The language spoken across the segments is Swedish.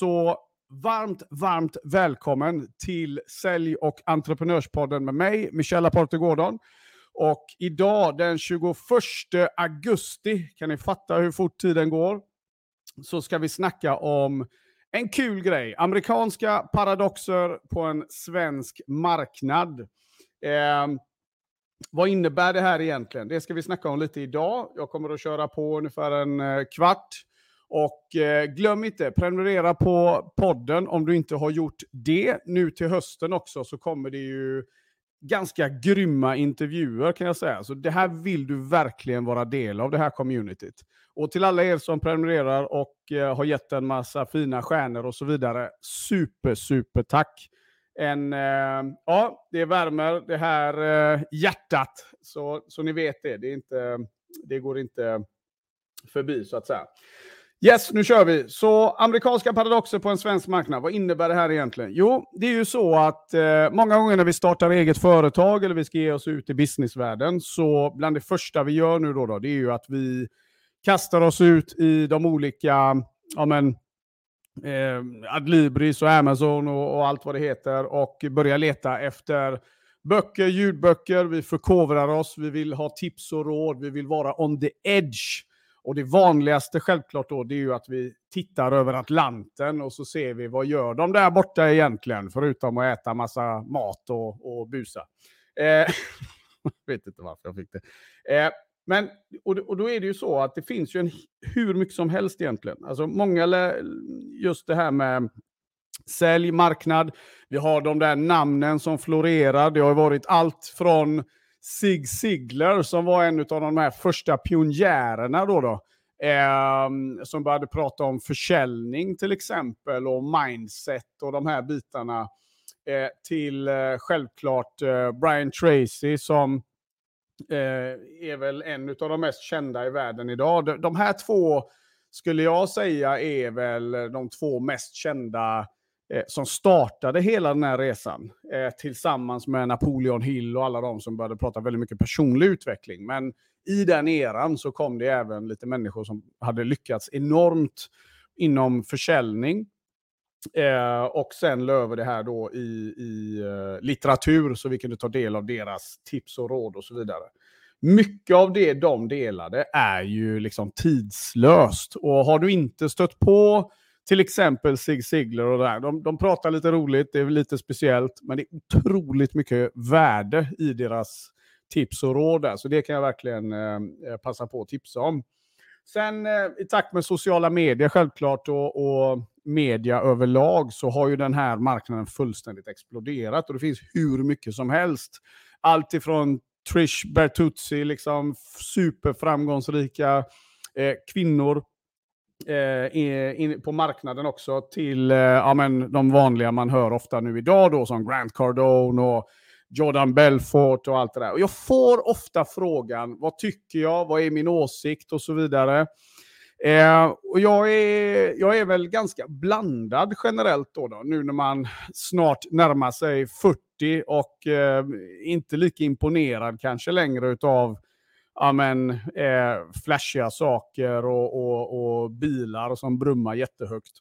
Så varmt, varmt välkommen till Sälj och entreprenörspodden med mig, Michelle Aporte Gordon. Och idag den 21 augusti, kan ni fatta hur fort tiden går, så ska vi snacka om en kul grej. Amerikanska paradoxer på en svensk marknad. Eh, vad innebär det här egentligen? Det ska vi snacka om lite idag. Jag kommer att köra på ungefär en eh, kvart. Och eh, glöm inte, prenumerera på podden om du inte har gjort det. Nu till hösten också så kommer det ju ganska grymma intervjuer kan jag säga. Så det här vill du verkligen vara del av, det här communityt. Och till alla er som prenumererar och eh, har gett en massa fina stjärnor och så vidare, super, super tack. En, eh, ja, det värmer det här eh, hjärtat, så, så ni vet det. Det, är inte, det går inte förbi så att säga. Yes, nu kör vi. Så amerikanska paradoxer på en svensk marknad, vad innebär det här egentligen? Jo, det är ju så att eh, många gånger när vi startar eget företag eller vi ska ge oss ut i businessvärlden, så bland det första vi gör nu då, då det är ju att vi kastar oss ut i de olika, ja men, eh, Adlibris och Amazon och, och allt vad det heter och börjar leta efter böcker, ljudböcker, vi förkovrar oss, vi vill ha tips och råd, vi vill vara on the edge och det vanligaste självklart då, det är ju att vi tittar över Atlanten och så ser vi vad gör de där borta egentligen, förutom att äta massa mat och, och busa. Eh, jag vet inte varför jag fick det. Eh, men, och, och då är det ju så att det finns ju en, hur mycket som helst egentligen. Alltså många, just det här med sälj, marknad, vi har de där namnen som florerar. Det har varit allt från sig Sigler som var en av de här första pionjärerna då. då eh, som började prata om försäljning till exempel och mindset och de här bitarna. Eh, till eh, självklart eh, Brian Tracy som eh, är väl en av de mest kända i världen idag. De, de här två skulle jag säga är väl de två mest kända eh, som startade hela den här resan eh, tillsammans med Napoleon Hill och alla de som började prata väldigt mycket personlig utveckling. Men i den eran så kom det även lite människor som hade lyckats enormt inom försäljning. Eh, och sen löver det här då i, i eh, litteratur så vi kunde ta del av deras tips och råd och så vidare. Mycket av det de delade är ju liksom tidslöst. Och har du inte stött på till exempel Sig Sigler och det där. De, de pratar lite roligt, det är lite speciellt, men det är otroligt mycket värde i deras tips och råd där. Så det kan jag verkligen eh, passa på att tipsa om. Sen eh, i takt med sociala medier självklart och, och media överlag så har ju den här marknaden fullständigt exploderat och det finns hur mycket som helst. Allt ifrån Trish Bertuzzi, liksom superframgångsrika eh, kvinnor eh, in, på marknaden också till eh, ja, men, de vanliga man hör ofta nu idag då som Grant Cardone och Jordan Belfort och allt det där. Och jag får ofta frågan, vad tycker jag, vad är min åsikt och så vidare. Eh, och jag är, jag är väl ganska blandad generellt då, då nu när man snart närmar sig 40 och eh, inte lika imponerad kanske längre utav ja, men, eh, flashiga saker och, och, och bilar som brummar jättehögt.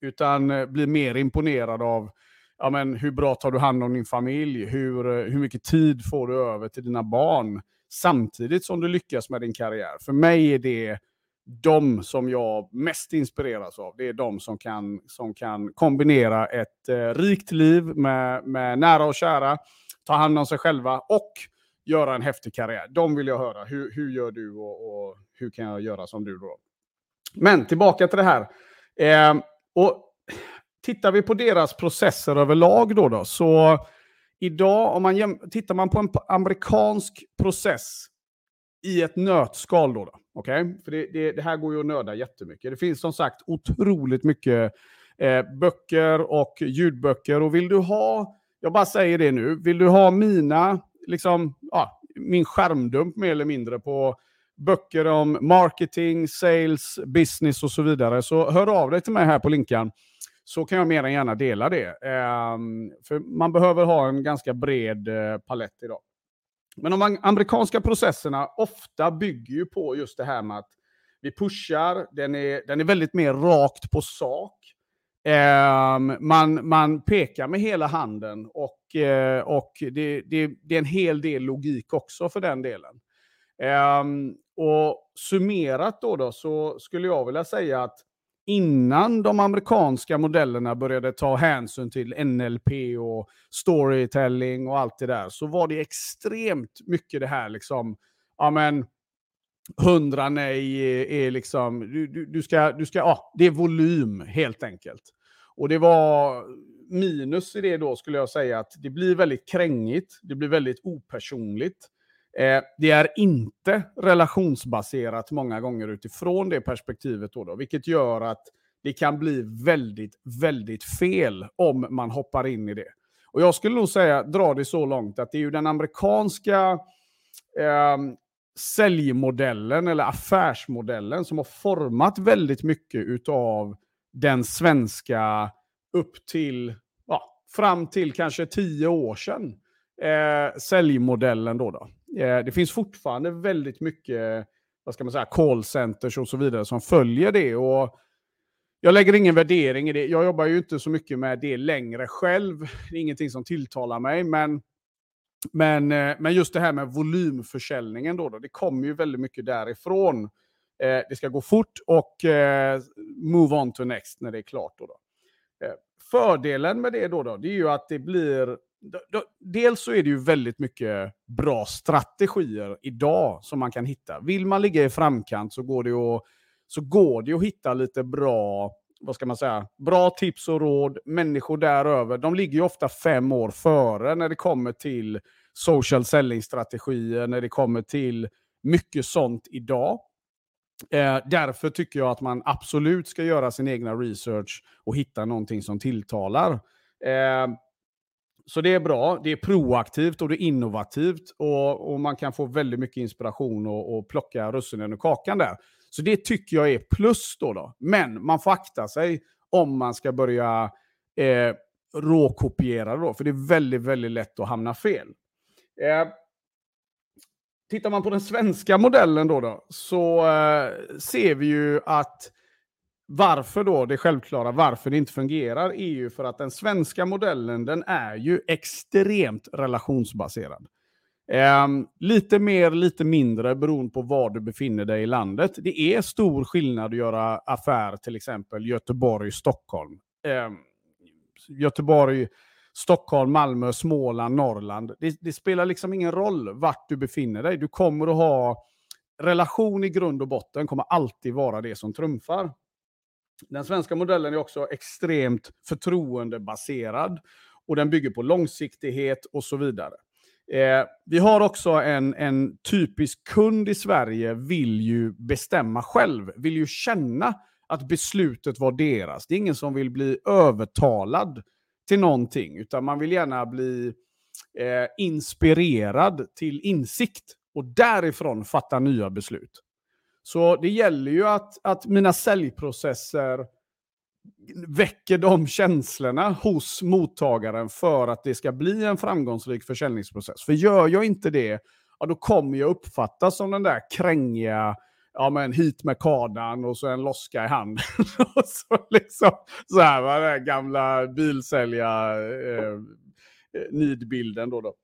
Utan eh, blir mer imponerad av ja, men, hur bra tar du hand om din familj? Hur, eh, hur mycket tid får du över till dina barn? Samtidigt som du lyckas med din karriär. För mig är det de som jag mest inspireras av. Det är de som kan, som kan kombinera ett eh, rikt liv med, med nära och kära, ta hand om sig själva och göra en häftig karriär. De vill jag höra. Hur, hur gör du och, och hur kan jag göra som du då? Men tillbaka till det här. Eh, och tittar vi på deras processer överlag då, då så idag, om man tittar man på en amerikansk process i ett nötskal då, då okay? för det, det, det, här går ju att nörda jättemycket. Det finns som sagt otroligt mycket eh, böcker och ljudböcker och vill du ha, jag bara säger det nu, vill du ha mina, liksom, ja, min skärmdump mer eller mindre på böcker om marketing, sales, business och så vidare, så hör av dig till mig här på linkan så kan jag mer än gärna dela det. Eh, för man behöver ha en ganska bred eh, palett idag. Men de amerikanska processerna ofta bygger ju på just det här med att vi pushar, den är, den är väldigt mer rakt på sak. Ehm, man, man pekar med hela handen och, eh, och det, det, det, är en hel del logik också för den delen. Ehm, och summerat då, då så skulle jag vilja säga att innan de amerikanska modellerna började ta hänsyn till NLP och storytelling och allt det där, så var det extremt mycket det här liksom, ja men, hundra nej är liksom, du, du, du, ska, du ska, ja, det är volym helt enkelt. Och det var minus i det då skulle jag säga att det blir väldigt krängigt, det blir väldigt opersonligt. Eh, det är inte relationsbaserat många gånger utifrån det perspektivet då, då, vilket gör att det kan bli väldigt, väldigt fel om man hoppar in i det. Och jag skulle nog säga, dra det så långt, att det är ju den amerikanska eh, säljmodellen eller affärsmodellen som har format väldigt mycket av den svenska upp till, ja, fram till kanske tio år sedan, eh, säljmodellen då. då. Eh, det finns fortfarande väldigt mycket, vad ska man säga, callcenters och så vidare som följer det. Och jag lägger ingen värdering i det. Jag jobbar ju inte så mycket med det längre själv. Det är ingenting som tilltalar mig, men men, eh, men just det här med volymförsäljningen då, då det kommer ju väldigt mycket därifrån. Eh, det ska gå fort och eh, move on to next när det är klart. Då, då. Eh, fördelen med det då, då det är ju att det blir... Då, då, dels så är det ju väldigt mycket bra strategier idag som man kan hitta. Vill man ligga i framkant så går det att, så går det att hitta lite bra vad ska man säga, bra tips och råd. Människor däröver, de ligger ju ofta fem år före när det kommer till social selling-strategier, när det kommer till mycket sånt idag. Eh, därför tycker jag att man absolut ska göra sin egna research och hitta någonting som tilltalar. Eh, så det är bra, det är proaktivt och det är innovativt och, och man kan få väldigt mycket inspiration och, och plocka russinen ur kakan där. Så det tycker jag är plus då. då. Men man får akta sig om man ska börja eh, råkopiera då, för det är väldigt, väldigt lätt att hamna fel. Eh, tittar man på den svenska modellen då, då så eh, ser vi ju att varför då, det självklara, varför det inte fungerar är ju för att den svenska modellen, den är ju extremt relationsbaserad. Um, lite mer, lite mindre beroende på var du befinner dig i landet. Det är stor skillnad att göra affär till exempel Göteborg-Stockholm. Um, ehm, Göteborg, Stockholm, Malmö, Småland, Norrland. Det, det, spelar liksom ingen roll vart du befinner dig. Du kommer att ha relation i grund och botten kommer alltid vara det som trumfar. Den svenska modellen är också extremt förtroendebaserad och den bygger på långsiktighet och så vidare. Eh, vi har också en, en typisk kund i Sverige vill ju bestämma själv, vill ju känna att beslutet var deras. Det är ingen som vill bli övertalad till någonting, utan man vill gärna bli eh, inspirerad till insikt och därifrån fatta nya beslut. Så det gäller ju att, att mina säljprocesser väcker de känslorna hos mottagaren för att det ska bli en framgångsrik försäljningsprocess. För gör jag inte det, ja, då kommer jag uppfattas som den där krängiga, ja men hit med kardan och så en loska i handen. och så liksom, så här va, den gamla bilsälja eh, eh nidbilden då. då.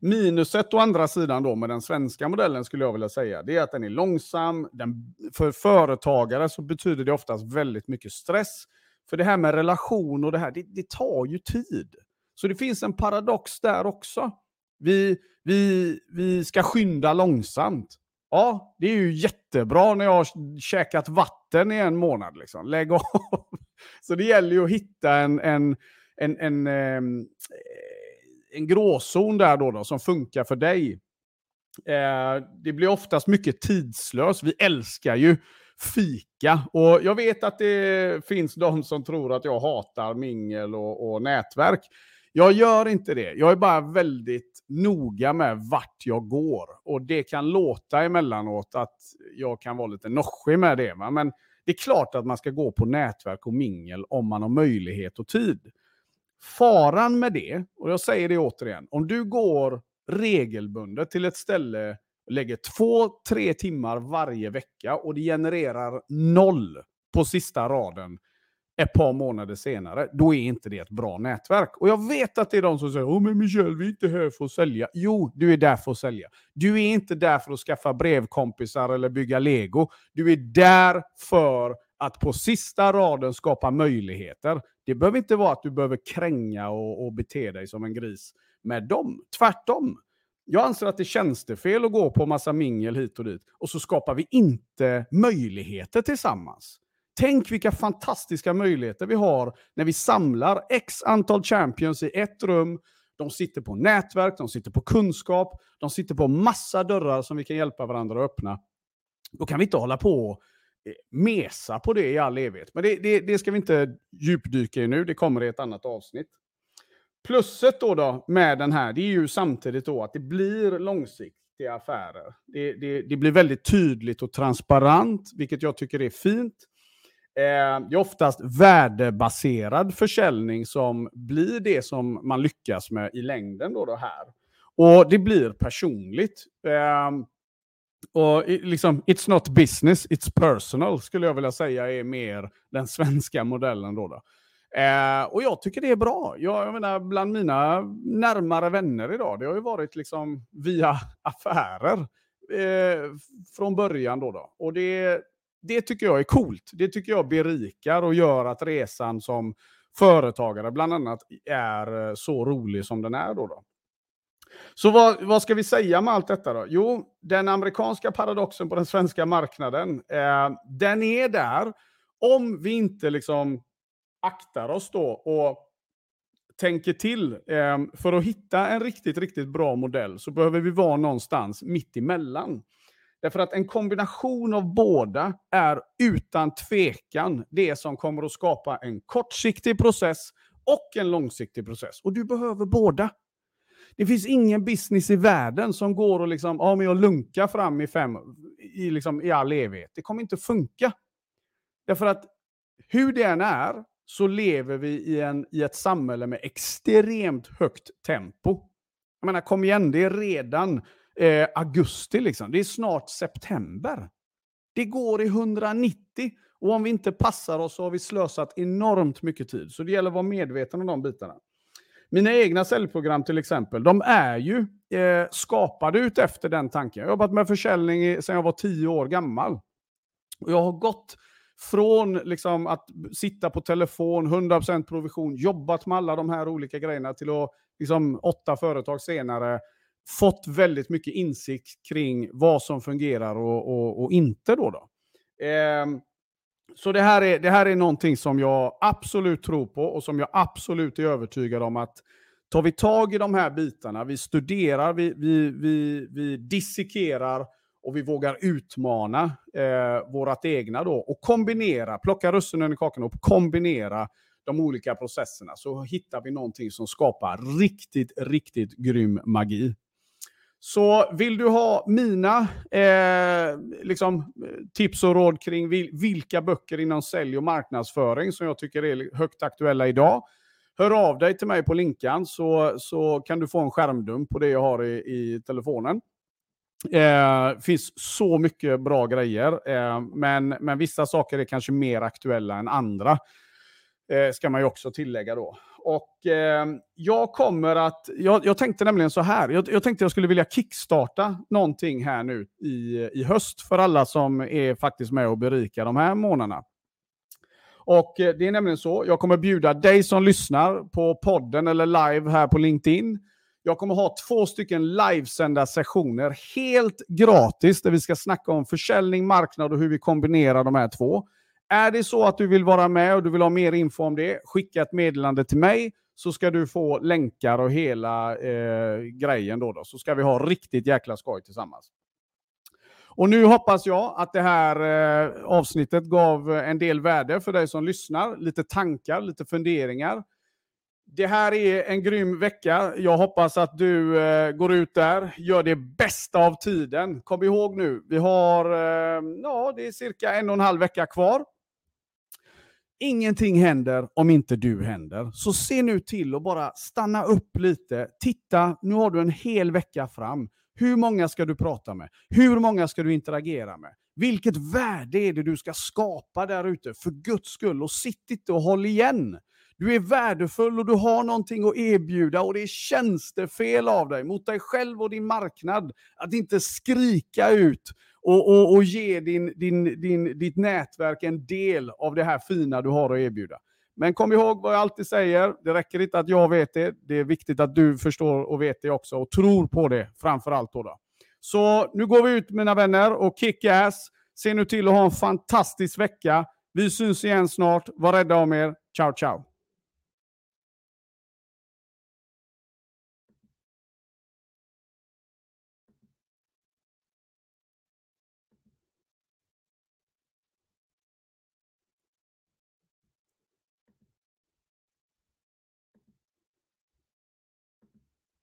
Minuset å andra sidan då med den svenska modellen skulle jag vilja säga, det är att den är långsam. Den, för företagare så betyder det oftast väldigt mycket stress. För det här med relation och det här, det, det tar ju tid. Så det finns en paradox där också. Vi, vi, vi ska skynda långsamt. Ja, det är ju jättebra när jag har käkat vatten i en månad. Liksom. Lägg av. Så det gäller ju att hitta en, en, en, en, en en gråzon där då, då som funkar för dig. Eh, det blir oftast mycket tidslöst. Vi älskar ju fika. Och jag vet att det finns de som tror att jag hatar mingel och, och nätverk. Jag gör inte det. Jag är bara väldigt noga med vart jag går. Och det kan låta emellanåt att jag kan vara lite noschig med det. Va? Men det är klart att man ska gå på nätverk och mingel om man har möjlighet och tid. Faran med det, och jag säger det återigen, om du går regelbundet till ett ställe, lägger två, tre timmar varje vecka och det genererar noll på sista raden, ett par månader senare, då är inte det ett bra nätverk. Och jag vet att det är de som säger Åh, men Michel, vi är inte här för att sälja. Jo, du är där för att sälja. Du är inte där för att skaffa brevkompisar eller bygga lego. Du är där för att på sista raden skapa möjligheter. Det behöver inte vara att du behöver kränga och, och bete dig som en gris med dem. Tvärtom. Jag anser att det är tjänstefel att gå på massa mingel hit och dit och så skapar vi inte möjligheter tillsammans. Tänk vilka fantastiska möjligheter vi har när vi samlar x antal champions i ett rum. De sitter på nätverk, de sitter på kunskap, de sitter på massa dörrar som vi kan hjälpa varandra att öppna. Då kan vi inte hålla på och mesa på det i all evighet. Men det, det, det ska vi inte djupdyka i nu, det kommer i ett annat avsnitt. Plusset då, då med den här, det är ju samtidigt då att det blir långsiktiga affärer. Det, det, det blir väldigt tydligt och transparent, vilket jag tycker är fint. Eh, det är oftast värdebaserad försäljning som blir det som man lyckas med i längden. Då, då här. Och det blir personligt. Eh, och liksom, it's not business, it's personal skulle jag vilja säga är mer den svenska modellen. Då, då. Eh, och jag tycker det är bra. Jag, jag menar, bland mina närmare vänner idag, det har ju varit liksom via affärer eh, från början. Då, då. Och det, det tycker jag är coolt. Det tycker jag berikar och gör att resan som företagare bland annat är så rolig som den är. Då, då. Så vad, vad, ska vi säga med allt detta då? Jo, den amerikanska paradoxen på den svenska marknaden, eh, den är där om vi inte liksom aktar oss då och tänker till. Eh, för att hitta en riktigt, riktigt bra modell så behöver vi vara någonstans mitt emellan. Därför att en kombination av båda är utan tvekan det som kommer att skapa en kortsiktig process och en långsiktig process. Och du behöver båda. Det finns ingen business i världen som går och liksom, ja men jag lunkar fram i fem, i, liksom, i all evighet. Det kommer inte funka. Därför att hur det än är så lever vi i, en, i ett samhälle med extremt högt tempo. Jag menar, kom igen, det är redan eh, augusti. Liksom. Det är snart september. Det går i 190. Och om vi inte passar oss så har vi slösat enormt mycket tid. Så det gäller att vara medveten om de bitarna. Mina egna säljprogram till exempel, de är ju eh, skapade ut efter den tanken. Jag har jobbat med försäljning sedan jag var tio år gammal. Och jag har gått från liksom, att sitta på telefon, 100% provision, jobbat med alla de här olika grejerna till att liksom, åtta företag senare fått väldigt mycket insikt kring vad som fungerar och, och, och inte. Då, då. Eh, så det här, är, det här är någonting som jag absolut tror på och som jag absolut är övertygad om att tar vi tag i de här bitarna, vi studerar, vi, vi, vi, vi dissekerar och vi vågar utmana eh, vårat egna då och kombinera, plocka russinen i kakan och kombinera de olika processerna så hittar vi någonting som skapar riktigt, riktigt grym magi. Så vill du ha mina eh, liksom, eh, tips och råd kring vilka böcker inom sälj och marknadsföring som jag tycker är högt aktuella idag, hör av dig till mig på linkan så, så kan du få en skärmdump på det jag har i, i telefonen. Det eh, finns så mycket bra grejer, eh, men, men vissa saker är kanske mer aktuella än andra. Eh, ska man ju också tillägga då. Och eh, jag kommer att, jag, jag, tänkte nämligen så här, jag, jag tänkte jag skulle vilja kickstarta någonting här nu i, i höst för alla som är faktiskt med och berikar de här månaderna. Och eh, det är nämligen så, jag kommer bjuda dig som lyssnar på podden eller live här på LinkedIn. Jag kommer ha två stycken livesända sessioner helt gratis där vi ska snacka om försäljning, marknad och hur vi kombinerar de här två. Är det så att du vill vara med och du vill ha mer info om det, skicka ett meddelande till mig så ska du få länkar och hela eh, grejen då, då. Så ska vi ha riktigt jäkla skoj tillsammans. Och nu hoppas jag att det här eh, avsnittet gav en del värde för dig som lyssnar. Lite tankar, lite funderingar. Det här är en grym vecka. Jag hoppas att du eh, går ut där, gör det bästa av tiden. Kom ihåg nu, vi har eh, ja, det är cirka en och en halv vecka kvar. Ingenting händer om inte du händer. Så se nu till att bara stanna upp lite. Titta, nu har du en hel vecka fram. Hur många ska du prata med? Hur många ska du interagera med? Vilket värde är det du ska skapa där ute? För Guds skull. Och sitt inte och håll igen. Du är värdefull och du har någonting att erbjuda och det är tjänstefel av dig mot dig själv och din marknad att inte skrika ut och, och, och ge din, din, din, ditt nätverk en del av det här fina du har att erbjuda. Men kom ihåg vad jag alltid säger, det räcker inte att jag vet det, det är viktigt att du förstår och vet det också och tror på det framför allt. Då, då. Så nu går vi ut mina vänner och kick ass. Se nu till att ha en fantastisk vecka. Vi syns igen snart. Var rädda om er. Ciao, ciao.